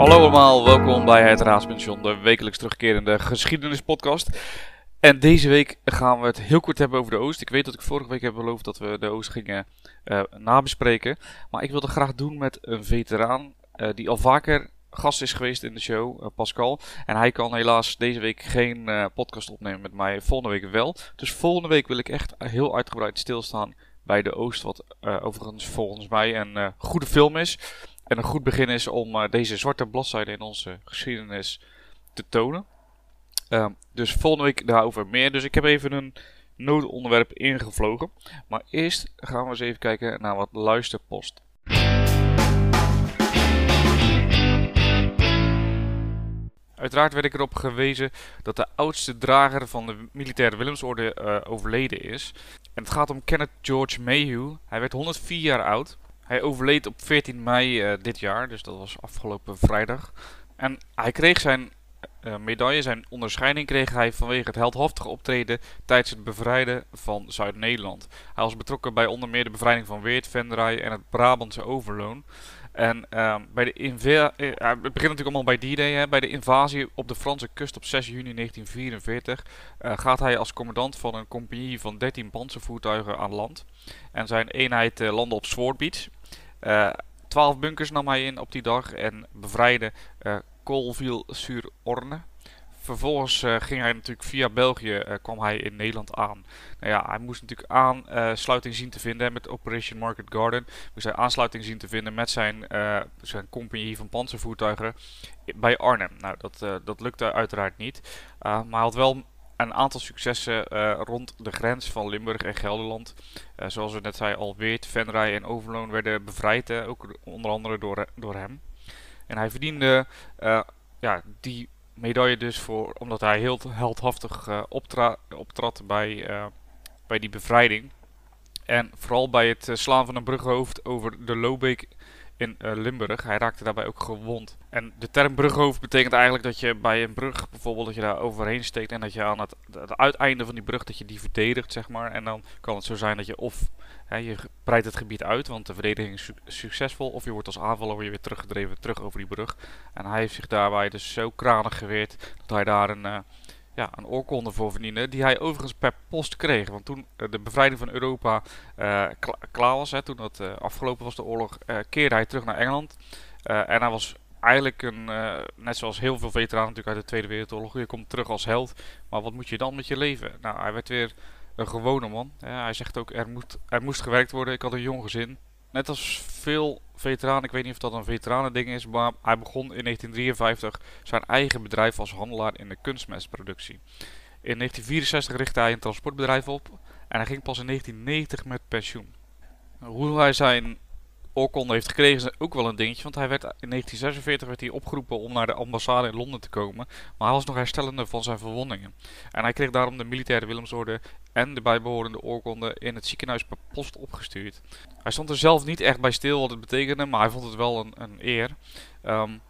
Hallo allemaal, welkom bij het Raadspension, de wekelijks terugkerende geschiedenispodcast. En deze week gaan we het heel kort hebben over de Oost. Ik weet dat ik vorige week heb beloofd dat we de Oost gingen uh, nabespreken. Maar ik wilde graag doen met een veteraan uh, die al vaker gast is geweest in de show, uh, Pascal. En hij kan helaas deze week geen podcast opnemen met mij, volgende week wel. Dus volgende week wil ik echt heel uitgebreid stilstaan bij de Oost. Wat overigens volgens mij een goede film is. En een goed begin is om uh, deze zwarte bladzijde in onze geschiedenis te tonen. Uh, dus volgende week daarover meer. Dus ik heb even een noodonderwerp ingevlogen. Maar eerst gaan we eens even kijken naar wat luisterpost. Uiteraard werd ik erop gewezen dat de oudste drager van de militaire Willemsorde uh, overleden is. En het gaat om Kenneth George Mayhew. Hij werd 104 jaar oud. Hij overleed op 14 mei uh, dit jaar, dus dat was afgelopen vrijdag. En hij kreeg zijn uh, medaille, zijn onderscheiding kreeg hij vanwege het heldhaftige optreden tijdens het bevrijden van Zuid-Nederland. Hij was betrokken bij onder meer de bevrijding van Weert, Venray en het Brabantse Overloon. En uh, bij de uh, het begint natuurlijk allemaal bij D-Day. Bij de invasie op de Franse kust op 6 juni 1944 uh, gaat hij als commandant van een compagnie van 13 panzervoertuigen aan land. En zijn eenheid landde op Sword Uh, 12 bunkers nam hij in op die dag en bevrijdde uh, Colville-sur-Orne. Vervolgens uh, ging hij natuurlijk via België kwam hij in Nederland aan. Nou ja, hij moest natuurlijk aansluiting zien te vinden met Operation Market Garden. Moest hij aansluiting zien te vinden met zijn, zijn compagnie van panzervoertuigen bij Arnhem. Nou, dat, dat lukte uiteraard niet. maar hij had wel een aantal successen uh, rond de grens van Limburg en Gelderland. Uh, zoals we net zei, al Weert, Venray en Overloon werden bevrijd, ook onder andere door, door hem. En hij verdiende ja, die medaille dus voor, omdat hij heel heldhaftig optrad bij, bij die bevrijding. En vooral bij het slaan van een brughoofd over de Lobeek in uh, Limburg. Hij raakte daarbij ook gewond. En de term brughoofd betekent eigenlijk dat je bij een brug bijvoorbeeld dat je daar overheen steekt en dat je aan het, uiteinde van die brug dat je die verdedigt, zeg maar. En dan kan het zo zijn dat je of hè, je breidt het gebied uit, want de verdediging is su succesvol, of je wordt als aanvaller weer teruggedreven terug over die brug. En hij heeft zich daarbij dus zo kranig geweerd dat hij daar een uh, ja, een oorkonde voor verdienen. Die hij overigens per post kreeg. Want toen uh, de bevrijding van Europa kla klaar was, hè, toen dat uh, afgelopen was de oorlog, keerde hij terug naar Engeland. en hij was eigenlijk een, net zoals heel veel veteranen natuurlijk uit de Tweede Wereldoorlog, je komt terug als held. Maar wat moet je dan met je leven? Nou, hij werd weer een gewone man. hij zegt ook, er, moet, er moest gewerkt worden. Ik had een jong gezin. Net als veel veteranen, ik weet niet of dat een veteranending is, maar hij begon in 1953 zijn eigen bedrijf als handelaar in de kunstmestproductie. In 1964 richtte hij een transportbedrijf op en hij ging pas in 1990 met pensioen. Hoe hij zijn oorkonde heeft gekregen is ook wel een dingetje, want hij werd in 1946 werd hij opgeroepen om naar de ambassade in Londen te komen, maar hij was nog herstellende van zijn verwondingen. En hij kreeg daarom de militaire Willemsorde en de bijbehorende oorkonde in het ziekenhuis per post opgestuurd. Hij stond er zelf niet echt bij stil wat het betekende, maar hij vond het wel een, een eer. Um,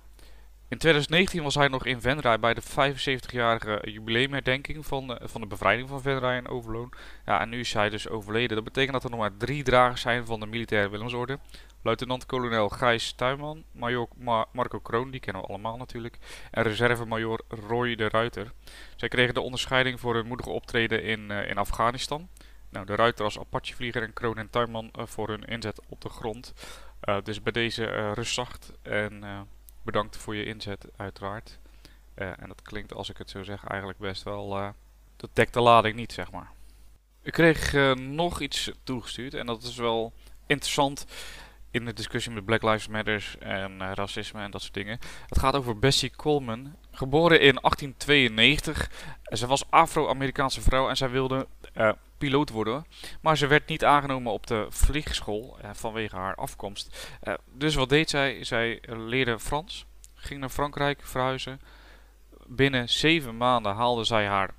in 2019 was hij nog in Venray bij de 75-jarige jubileumherdenking van de, van de bevrijding van Venray en Overloon. Ja, en nu is hij dus overleden. Dat betekent dat er nog maar drie dragers zijn van de militaire Willemsorde. Luitenant-kolonel Gijs Tuinman, major Ma Marco Kroon, die kennen we allemaal natuurlijk, en reserve-major Roy de Ruiter. Zij kregen de onderscheiding voor hun moedige optreden in, uh, in Afghanistan. Nou, de Ruiter als Apache-vlieger en Kroon en Tuinman uh, voor hun inzet op de grond. Dus bij deze rustzacht en bedankt voor je inzet uiteraard. en dat klinkt als ik het zo zeg eigenlijk best wel, dat dekt de lading niet zeg maar. Ik kreeg nog iets toegestuurd en dat is wel interessant in de discussie met Black Lives Matter en racisme en dat soort dingen. Het gaat over Bessie Coleman, geboren in 1892. Ze was Afro-Amerikaanse vrouw en zij wilde piloot worden. Maar ze werd niet aangenomen op de vliegschool uh, vanwege haar afkomst. dus wat deed zij? Zij leerde Frans, ging naar Frankrijk verhuizen. Binnen zeven maanden haalde zij haar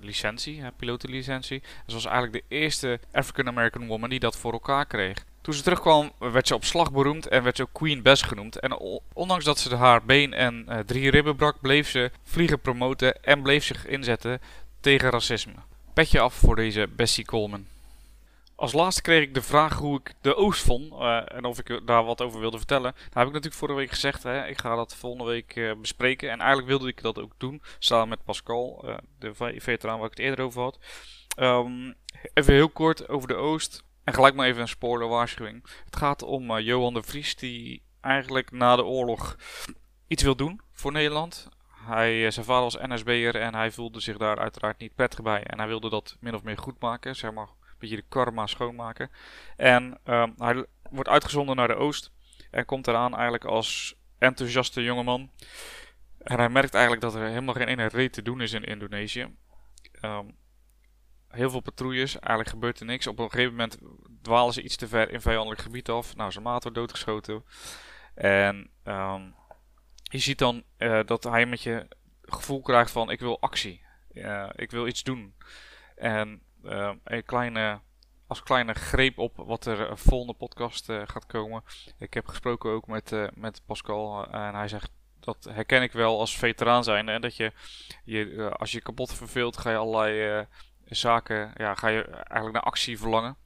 licentie, pilotenlicentie. Ze was eigenlijk de eerste African American woman die dat voor elkaar kreeg. Toen ze terugkwam werd ze op slag beroemd en werd ze ook Queen Bess genoemd. En ondanks dat ze haar been en drie ribben brak, bleef ze vliegen promoten en bleef zich inzetten tegen racisme. Petje af voor deze Bessie Coleman. als laatste kreeg ik de vraag hoe ik de Oost vond eh, en of ik daar wat over wilde vertellen. Daar heb ik natuurlijk vorige week gezegd, hè, ik ga dat volgende week uh, bespreken. En eigenlijk wilde ik dat ook doen, samen met Pascal, uh, de veteraan waar ik het eerder over had. Um, even heel kort over de Oost. En gelijk maar even een spoilerwaarschuwing. Het gaat om Johan de Vries, die eigenlijk na de oorlog iets wil doen voor Nederland. Hij, zijn vader was NSB'er en hij voelde zich daar uiteraard niet prettig bij. En hij wilde dat min of meer goed maken, zeg maar beetje de karma schoonmaken. En um, hij wordt uitgezonden naar de Oost. En komt eraan eigenlijk als enthousiaste jongeman. En hij merkt eigenlijk dat er helemaal geen ene reet te doen is in Indonesië. Um, heel veel patrouilles, eigenlijk gebeurt er niks. Op een gegeven moment dwalen ze iets te ver in vijandelijk gebied af. Nou, zijn maat wordt doodgeschoten. En um, je ziet dan uh, dat hij met je gevoel krijgt van ik wil actie. Ik wil iets doen. En uh, een kleine, als kleine greep op wat er uh, volgende podcast gaat komen. Ik heb gesproken ook met, met Pascal en hij zegt dat herken ik wel als veteraan zijn. Dat je, je als je kapot verveelt, ga je allerlei zaken, ja, ga je eigenlijk naar actie verlangen.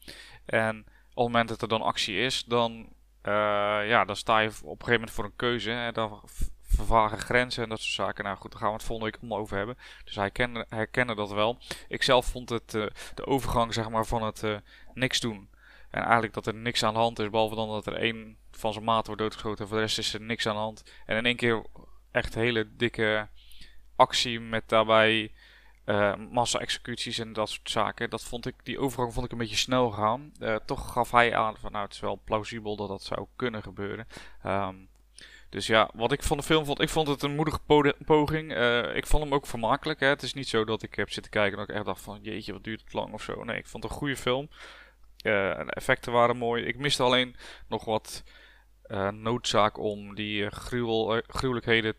En op het moment dat er dan actie is, dan, ja, dan sta je op een gegeven moment voor een keuze. En dan vervagen grenzen en dat soort zaken. Nou goed, daar gaan we het volgende week allemaal over hebben. Dus hij herkende, dat wel. Ik zelf vond het uh, de overgang zeg maar, van het uh, niks doen. En eigenlijk dat er niks aan de hand is, behalve dan dat er één van zijn maat wordt doodgeschoten. En voor de rest is er niks aan de hand. En in één keer echt hele dikke actie met daarbij uh, massa-executies en dat soort zaken. Dat vond ik, die overgang vond ik een beetje snel gaan. Uh, toch gaf hij aan van nou het is wel plausibel dat dat zou kunnen gebeuren. Um, dus ja, wat ik van de film vond, ik vond het een moedige poging. Uh, ik vond hem ook vermakelijk. Hè. Het is niet zo dat ik heb zitten kijken en ik echt dacht van jeetje, wat duurt het lang of zo. Nee, ik vond het een goede film. De effecten waren mooi. Ik miste alleen nog wat noodzaak om die gruwel, gruwelijkheden,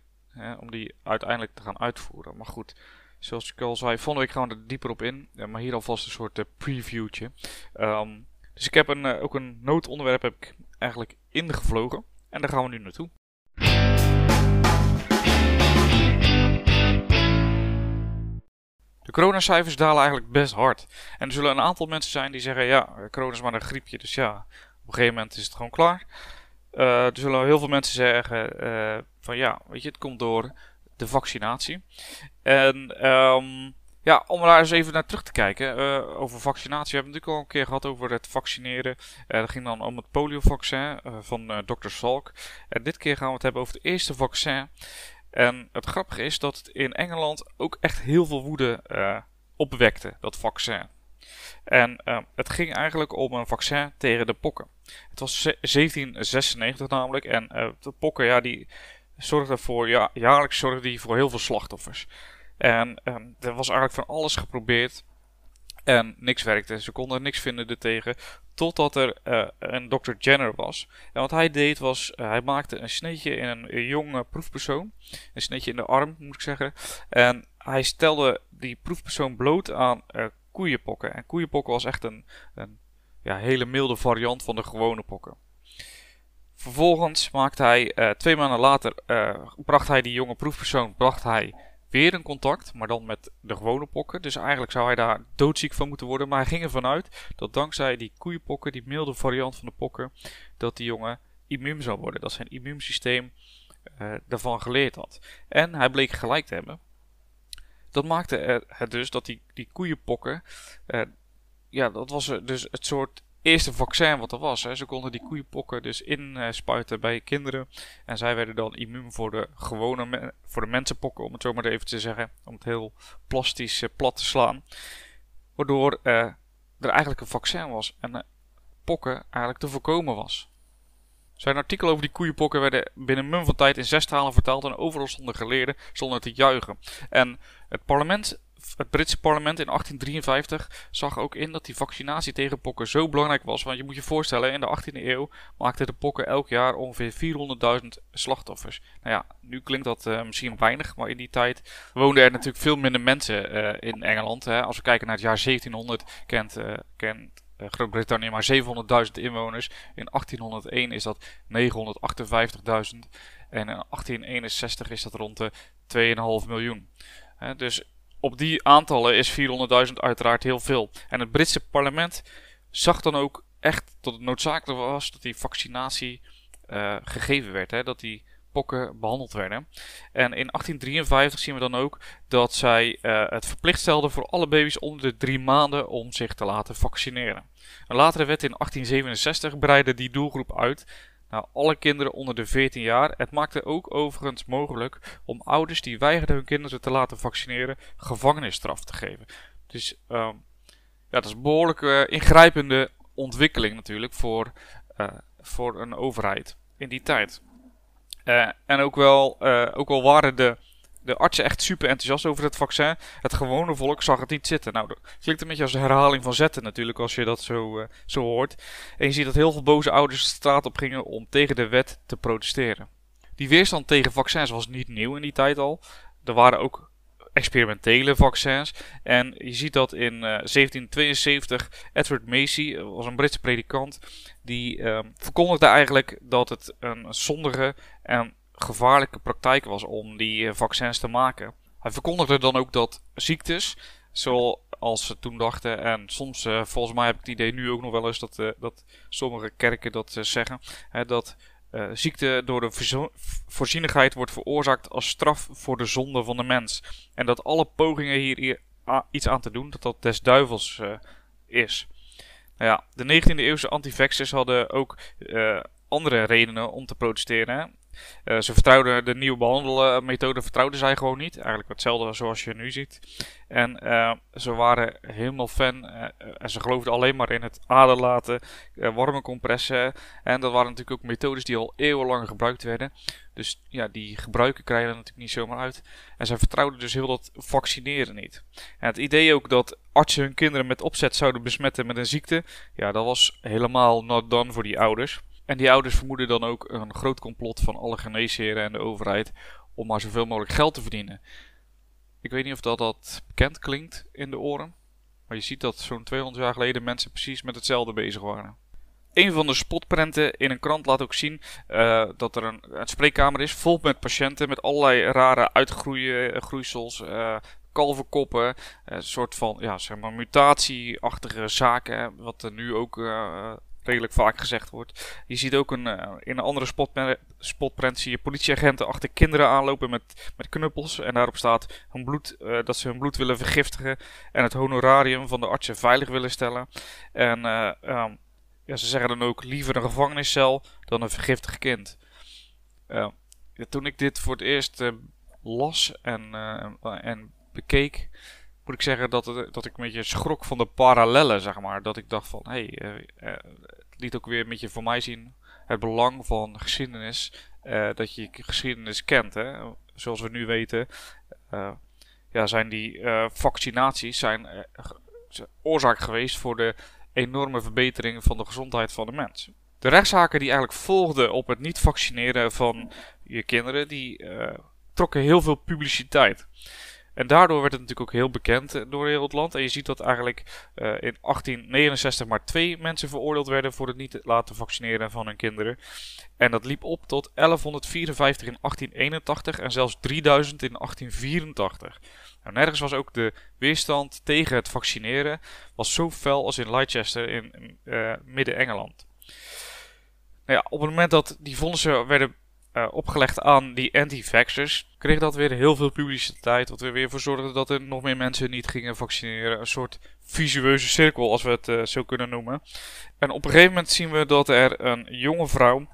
om die uiteindelijk te gaan uitvoeren. Maar goed, zoals ik al zei, volgende week gaan we er dieper op in. maar hier alvast een soort previewtje. Um, dus ik heb een, ook een noodonderwerp heb ik eigenlijk ingevlogen. En daar gaan we nu naartoe. De coronacijfers dalen eigenlijk best hard. En er zullen een aantal mensen zijn die zeggen: ja, corona is maar een griepje, dus ja, op een gegeven moment is het gewoon klaar. Uh, er zullen heel veel mensen zeggen: van ja, weet je, het komt door de vaccinatie. En um, ja, om daar eens even naar terug te kijken uh, over vaccinatie. We hebben het natuurlijk al een keer gehad over het vaccineren. Uh, ging dan om het poliovaccin uh, van Dr. Salk. En dit keer gaan we het hebben over het eerste vaccin. En het grappige is dat het in Engeland ook echt heel veel woede opwekte, dat vaccin. En het ging eigenlijk om een vaccin tegen de pokken. Het was 1796 namelijk. En de pokken, ja, die zorgden voor, ja, jaarlijks zorgden die voor heel veel slachtoffers. En um, er was eigenlijk van alles geprobeerd. En niks werkte. Ze konden niks vinden ertegen. Totdat er uh, een Dr. Jenner was. En wat hij deed was, uh, hij maakte een sneetje in een, een jonge proefpersoon. Een sneetje in de arm, moet ik zeggen. En hij stelde die proefpersoon bloot aan uh, koeienpokken. En koeienpokken was echt een, een ja, hele milde variant van de gewone pokken. Vervolgens maakte hij, twee maanden later, bracht hij die jonge proefpersoon, bracht hij weer een contact, maar dan met de gewone pokken. Dus eigenlijk zou hij daar doodziek van moeten worden. Maar hij ging ervan uit dat dankzij die koeienpokken, die milde variant van de pokken, dat die jongen immuun zou worden. Dat zijn immuunsysteem uh, daarvan geleerd had. En hij bleek gelijk te hebben. Dat maakte het dus dat die, die koeienpokken, ja, dat was dus het soort eerste vaccin wat er was. Hè. Ze konden die koeienpokken dus inspuiten bij kinderen. En zij werden dan immuun voor de gewone voor de mensenpokken, om het zo maar even te zeggen. Om het heel plastisch uh, plat te slaan. Waardoor uh, er eigenlijk een vaccin was en pokken eigenlijk te voorkomen was. Zijn artikel over die koeienpokken werden binnen mum van tijd in zes talen vertaald en overal stonden geleerden zonder te juichen. En het parlement het Britse parlement in 1853 zag ook in dat die vaccinatie tegen pokken zo belangrijk was. Want je moet je voorstellen, in de 18e eeuw maakten de pokken elk jaar ongeveer 400.000 slachtoffers. Nou ja, nu klinkt dat uh, misschien weinig, maar in die tijd woonden er natuurlijk veel minder mensen uh, in Engeland. Hè. Als we kijken naar het jaar 1700, kent, uh, kent Groot-Brittannië maar 700.000 inwoners. In 1801 is dat 958.000. En in 1861 is dat rond de 2,5 miljoen. dus op die aantallen is 400.000 uiteraard heel veel. En het Britse parlement zag dan ook echt dat het noodzakelijk was dat die vaccinatie uh, gegeven werd. Hè? Dat die pokken behandeld werden. En in 1853 zien we dan ook dat zij uh, het verplicht stelden voor alle baby's onder de drie maanden om zich te laten vaccineren. Een latere wet in 1867 breidde die doelgroep uit naar alle kinderen onder de 14 jaar. Het maakte ook overigens mogelijk om ouders die weigerden hun kinderen te laten vaccineren gevangenisstraf te geven. Dus uh, ja, dat is een behoorlijk uh, ingrijpende ontwikkeling natuurlijk voor, uh, voor een overheid in die tijd. Uh, en ook wel, ook wel waren de, de artsen echt super enthousiast over het vaccin. Het gewone volk zag het niet zitten. Nou, dat klinkt een beetje als een herhaling van zetten natuurlijk, als je dat zo, zo hoort. En je ziet dat heel veel boze ouders de straat op gingen om tegen de wet te protesteren. Die weerstand tegen vaccins was niet nieuw in die tijd al. Er waren ook experimentele vaccins. En je ziet dat in uh, 1772 Edward Macy, uh, was een Britse predikant, die uh, verkondigde eigenlijk dat het een zondige en gevaarlijke praktijk was om die uh, vaccins te maken. Hij verkondigde dan ook dat ziektes, zoals ze toen dachten, en soms, uh, volgens mij heb ik het idee nu ook nog wel eens dat, uh, dat sommige kerken dat zeggen, hè, dat ziekte door de voorzienigheid wordt veroorzaakt als straf voor de zonde van de mens. En dat alle pogingen hier iets aan te doen, dat dat des duivels is. Nou ja, de 19e eeuwse antivaxers hadden ook andere redenen om te protesteren. Uh, ze vertrouwden de nieuwe behandelmethode vertrouwden zij gewoon niet. Eigenlijk hetzelfde zoals je nu ziet. En uh, ze waren helemaal fan uh, en ze geloofden alleen maar in het aderlaten, warme compressen. En dat waren natuurlijk ook methodes die al eeuwenlang gebruikt werden. Dus ja, die gebruiken krijgen er natuurlijk niet zomaar uit. En zij vertrouwden dus heel dat vaccineren niet. En het idee ook dat artsen hun kinderen met opzet zouden besmetten met een ziekte, ja, dat was helemaal not done voor die ouders. En die ouders vermoeden dan ook een groot complot van alle geneesheren en de overheid om maar zoveel mogelijk geld te verdienen. Ik weet niet of dat, dat bekend klinkt in de oren, maar je ziet dat zo'n 200 jaar geleden mensen precies met hetzelfde bezig waren. Een van de spotprenten in een krant laat ook zien uh, dat er een, een, spreekkamer is vol met patiënten met allerlei rare uitgroeisels, uh, kalverkoppen, een soort van ja, zeg maar mutatieachtige zaken, wat er nu ook redelijk vaak gezegd wordt. Je ziet ook een, uh, in een andere spotprint zie je politieagenten achter kinderen aanlopen met, met knuppels. En daarop staat hun bloed, uh, dat ze hun bloed willen vergiftigen. En het honorarium van de artsen veilig willen stellen. En uh, um, ja, ze zeggen dan ook liever een gevangeniscel dan een vergiftigd kind. Ja, toen ik dit voor het eerst las en, en bekeek moet ik zeggen dat, dat ik een beetje schrok van de parallellen, zeg maar. Dat ik dacht van, hé, hey, uh, het liet ook weer een beetje voor mij zien het belang van geschiedenis. Uh, dat je geschiedenis kent, hè. Zoals we nu weten, ja, zijn die vaccinaties zijn oorzaak geweest voor de enorme verbetering van de gezondheid van de mens. De rechtszaken die eigenlijk volgden op het niet vaccineren van je kinderen, die trokken heel veel publiciteit. En daardoor werd het natuurlijk ook heel bekend eh, door heel het land. En je ziet dat eigenlijk uh, in 1869 maar twee mensen veroordeeld werden voor het niet laten vaccineren van hun kinderen. En dat liep op tot 1154 in 1881 en zelfs 3000 in 1884. Nou, nergens was ook de weerstand tegen het vaccineren was zo fel als in Leicester in uh, Midden-Engeland. Nou ja, op het moment dat die vonnissen werden uh, opgelegd aan die anti-vaxxers, kreeg dat weer heel veel publiciteit. Wat er weer voor zorgde dat er nog meer mensen niet gingen vaccineren. Een soort visueuze cirkel, als we het uh, zo kunnen noemen. En op een gegeven moment zien we dat er een jonge vrouw,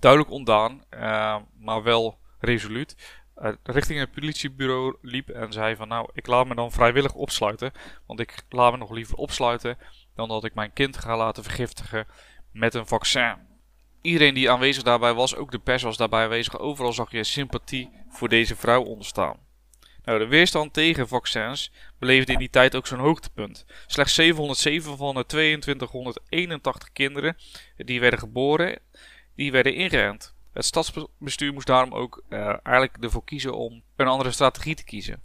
duidelijk ontdaan, uh, maar wel resoluut, richting het politiebureau liep en zei van nou, ik laat me dan vrijwillig opsluiten. Want ik laat me nog liever opsluiten dan dat ik mijn kind ga laten vergiftigen met een vaccin iedereen die aanwezig daarbij was, ook de pers was daarbij aanwezig, overal zag je sympathie voor deze vrouw ontstaan. Nou, de weerstand tegen vaccins beleefde in die tijd ook zo'n hoogtepunt. Slechts 707 van de 2281 kinderen die werden geboren, die werden ingeënt. Het stadsbestuur moest daarom ook uh, eigenlijk ervoor kiezen om een andere strategie te kiezen.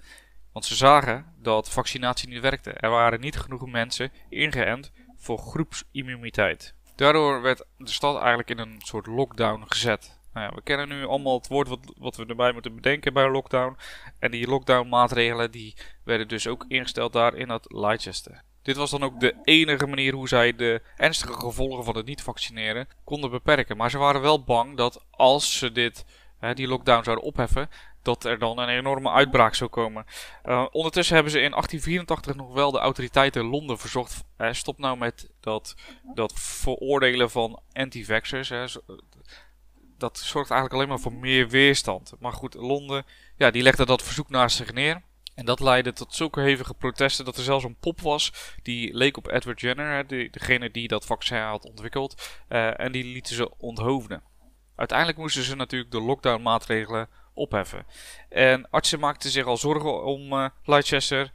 Want ze zagen dat vaccinatie niet werkte. Er waren niet genoeg mensen ingeënt voor groepsimmuniteit. Daardoor werd de stad eigenlijk in een soort lockdown gezet. Nou ja, we kennen nu allemaal het woord wat, wat we erbij moeten bedenken bij lockdown. En die lockdown maatregelen die werden dus ook ingesteld daar in dat Leicester. Dit was dan ook de enige manier hoe zij de ernstige gevolgen van het niet vaccineren konden beperken. Maar ze waren wel bang dat als ze dit, hè, die lockdown zouden opheffen, dat er dan een enorme uitbraak zou komen. Uh, ondertussen hebben ze in 1884 nog wel de autoriteiten Londen verzocht. Stop nou met dat, dat veroordelen van anti-vaxxers. Dat zorgt eigenlijk alleen maar voor meer weerstand. Maar goed, Londen ja, die legde dat verzoek naast zich neer. En dat leidde tot zulke hevige protesten dat er zelfs een pop was die leek op Edward Jenner, degene die dat vaccin had ontwikkeld. Uh, en die lieten ze onthoofden. Uiteindelijk moesten ze natuurlijk de lockdown maatregelen opheffen. En artsen maakten zich al zorgen om uh, Leicester.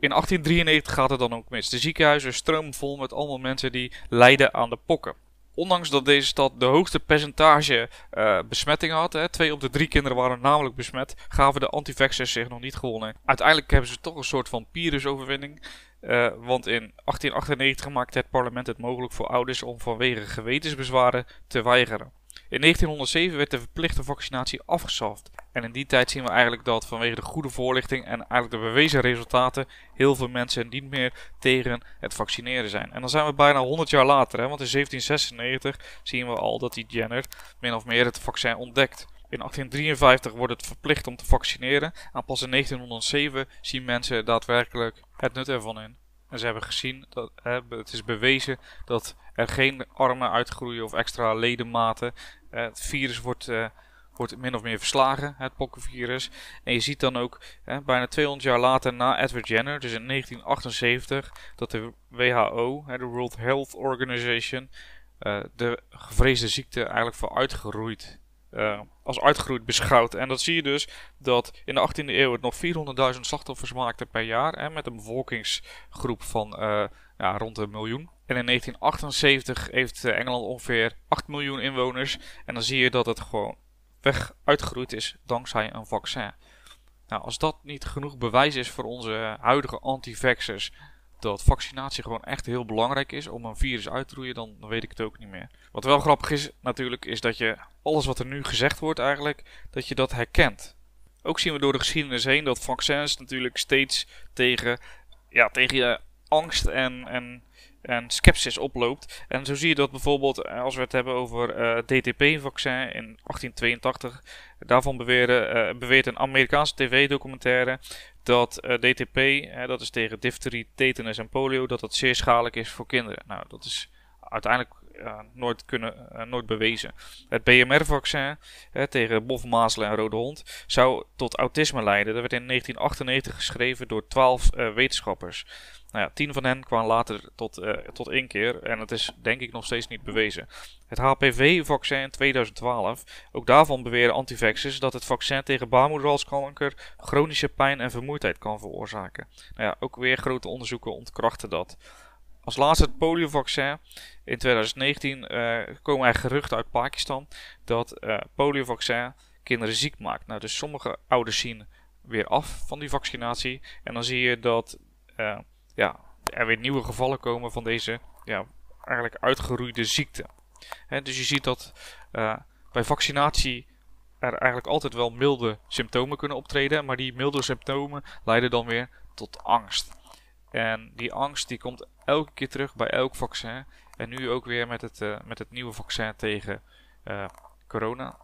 In 1893 gaat het dan ook mis. De ziekenhuizen stromen vol met allemaal mensen die lijden aan de pokken. Ondanks dat deze stad de hoogste percentage uh, besmetting had, hè, twee op de drie kinderen waren namelijk besmet, gaven de antivaxers zich nog niet gewonnen. Uiteindelijk hebben ze toch een soort van Pyrrhusoverwinning. Uh, want in 1898 maakte het parlement het mogelijk voor ouders om vanwege gewetensbezwaren te weigeren. In 1907 werd de verplichte vaccinatie afgeschaft. En in die tijd zien we eigenlijk dat vanwege de goede voorlichting en eigenlijk de bewezen resultaten heel veel mensen niet meer tegen het vaccineren zijn. En dan zijn we bijna 100 jaar later, hè, want in 1796 zien we al dat die Jenner min of meer het vaccin ontdekt. In 1853 wordt het verplicht om te vaccineren en pas in 1907 zien mensen daadwerkelijk het nut ervan in. En ze hebben gezien, dat, hè, het is bewezen dat er geen armen uitgroeien of extra ledematen. Uh, het virus wordt, uh, wordt min of meer verslagen, het pokkenvirus. En je ziet dan ook, hè, bijna 200 jaar later na Edward Jenner, dus in 1978, dat de WHO, hè, de World Health Organization, uh, de gevreesde ziekte eigenlijk voor uitgeroeid uh, als uitgeroeid beschouwd. En dat zie je dus dat in de 18e eeuw het nog 400.000 slachtoffers maakte per jaar. Hè, met een bevolkingsgroep van uh, ja, rond een miljoen. En in 1978 heeft eh, Engeland ongeveer 8 miljoen inwoners. En dan zie je dat het gewoon weg uitgeroeid is dankzij een vaccin. Nou, als dat niet genoeg bewijs is voor onze huidige anti-vaxxers dat vaccinatie gewoon echt heel belangrijk is om een virus uit te roeien, dan, weet ik het ook niet meer. Wat wel grappig is natuurlijk, is dat je alles wat er nu gezegd wordt eigenlijk, dat je dat herkent. Ook zien we door de geschiedenis heen dat vaccins natuurlijk steeds tegen, ja, tegen je angst en, en en sceptisch oploopt. En zo zie je dat bijvoorbeeld eh, als we het hebben over uh, eh, DTP-vaccin in 1882. Daarvan beweren, uh, beweert een Amerikaanse tv-documentaire dat DTP, dat is tegen difterie, tetanus en polio, dat dat zeer schadelijk is voor kinderen. Nou, dat is uiteindelijk nooit, kunnen, nooit bewezen. Het BMR-vaccin tegen bofmazelen en rode hond zou tot autisme leiden. Dat werd in 1998 geschreven door 12 wetenschappers. Nou ja, tien van hen kwamen later tot, uh, tot inkeer en het is denk ik nog steeds niet bewezen. Het HPV-vaccin in 2012, ook daarvan beweren antivaxers dat het vaccin tegen baarmoederhalskanker chronische pijn en vermoeidheid kan veroorzaken. Nou ja, ook weer grote onderzoeken ontkrachten dat. Als laatste het poliovaccin. In 2019 uh, eh, komen er geruchten uit Pakistan dat uh, poliovaccin kinderen ziek maakt. Nou, dus sommige ouders zien weer af van die vaccinatie. En dan zie je dat ja, er weer nieuwe gevallen komen van deze ja, eigenlijk uitgeroeide ziekte. dus je ziet dat uh, bij vaccinatie er eigenlijk altijd wel milde symptomen kunnen optreden, maar die milde symptomen leiden dan weer tot angst. En die angst die komt elke keer terug bij elk vaccin. En nu ook weer met het, uh, met het nieuwe vaccin tegen uh, corona.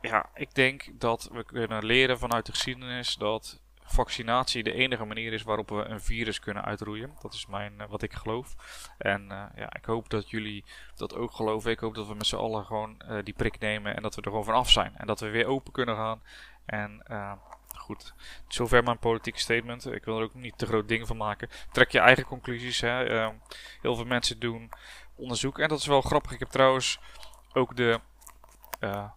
ja, ik denk dat we kunnen leren vanuit de geschiedenis dat vaccinatie de enige manier is waarop we een virus kunnen uitroeien. Dat is mijn, eh, wat ik geloof. En uh, ja, ik hoop dat jullie dat ook geloven. Ik hoop dat we met z'n allen gewoon uh, die prik nemen en dat we er gewoon vanaf zijn. En dat we weer open kunnen gaan. En goed, zover mijn politieke statement. Ik wil er ook niet te groot ding van maken. Trek je eigen conclusies. Hè. Ehm, heel veel mensen doen onderzoek. En dat is wel grappig. Ik heb trouwens ook de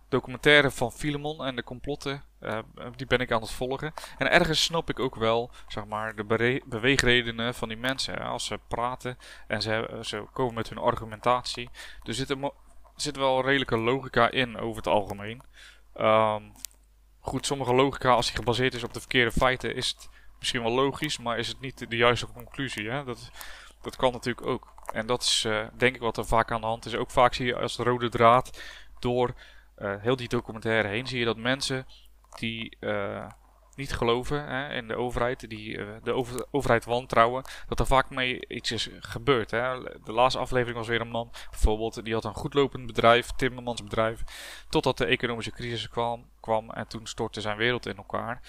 documentaire van Filemon en de complotten, uh, die ben ik aan het volgen. En ergens snap ik ook wel, zeg maar, de beweegredenen van die mensen. Als ze praten en ze, ze komen met hun argumentatie. Er zit, er zit wel redelijke logica in over het algemeen. Um, goed, sommige logica, als die gebaseerd is op de verkeerde feiten, is het misschien wel logisch, maar is het niet de juiste conclusie. Hè? Dat, dat kan natuurlijk ook. En dat is denk ik wat er vaak aan de hand is. Ook vaak zie je als de rode draad door heel die documentaire heen zie je dat mensen die uh, niet geloven hè, in de overheid, die uh, de over, overheid wantrouwen, dat er vaak mee iets is gebeurd. Hè. De laatste aflevering was weer een man, bijvoorbeeld, die had een goedlopend bedrijf, timmermansbedrijf, totdat de economische crisis kwam, kwam en toen stortte zijn wereld in elkaar.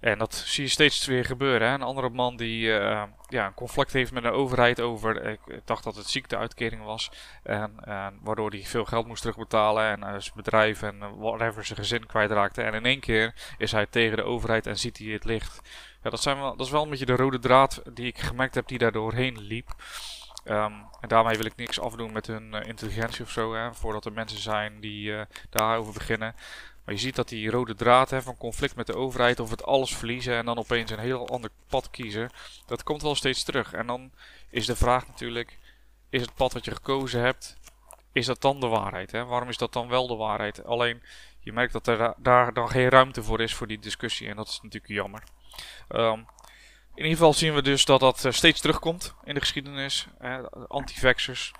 En dat zie je steeds weer gebeuren. Hè? Een andere man die uh, ja, een conflict heeft met de overheid over, ik dacht dat het ziekteuitkering was, en, en waardoor hij veel geld moest terugbetalen en uh, zijn bedrijf en whatever zijn gezin kwijtraakte. En in één keer is hij tegen de overheid en ziet hij het licht. Ja, dat, zijn wel, dat is wel een beetje de rode draad die ik gemerkt heb die daar doorheen liep. Um, en daarmee wil ik niks afdoen met hun intelligentie of zo, hè, voordat er mensen zijn die daarover beginnen. Maar je ziet dat die rode draad hè, van conflict met de overheid of het alles verliezen en dan opeens een heel ander pad kiezen, dat komt wel steeds terug. En dan is de vraag natuurlijk, is het pad wat je gekozen hebt, is dat dan de waarheid? Hè? Waarom is dat dan wel de waarheid? Alleen, je merkt dat er daar dan geen ruimte voor is voor die discussie en dat is natuurlijk jammer. Um, in ieder geval zien we dus dat dat uh, steeds terugkomt in de geschiedenis. Anti-vaxxers.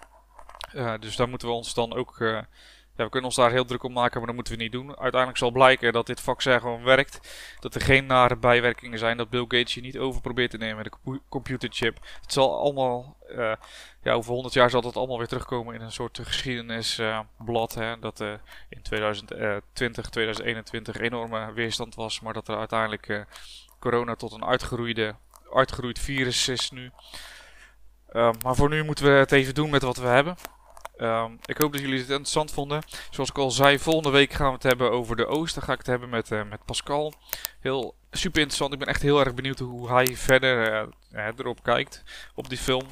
Uh, dus daar moeten we ons dan ook uh, ja, we kunnen ons daar heel druk om maken, maar dat moeten we niet doen. Uiteindelijk zal blijken dat dit vaccin gewoon werkt. Dat er geen nare bijwerkingen zijn. Dat Bill Gates je niet over probeert te nemen met de computerchip. Het zal allemaal, uh, ja, over 100 jaar zal dat allemaal weer terugkomen in een soort geschiedenisblad. Dat uh, in 2020, 2021 enorme weerstand was. Maar dat er uiteindelijk corona tot een uitgeroeide, uitgeroeid virus is nu. maar voor nu moeten we het even doen met wat we hebben. Um, ik hoop dat jullie het interessant vonden. Zoals ik al zei, volgende week gaan we het hebben over de Oost. Dan ga ik het hebben met, uh, met Pascal. Heel super interessant. Ik ben echt heel erg benieuwd hoe hij verder uh, erop kijkt. Op die film.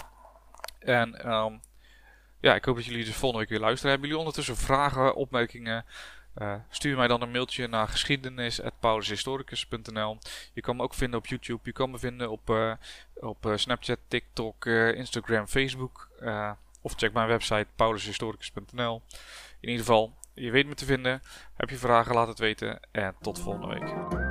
En um, ja, ik hoop dat jullie dus volgende week weer luisteren. Hebben jullie ondertussen vragen, opmerkingen? Stuur mij dan een mailtje naar geschiedenis.paulushistoricus.nl Je kan me ook vinden op YouTube. Je kan me vinden op, op Snapchat, TikTok, Instagram, Facebook. Of check mijn website paulushistoricus.nl. In ieder geval, je weet me te vinden. Heb je vragen, laat het weten. En tot volgende week.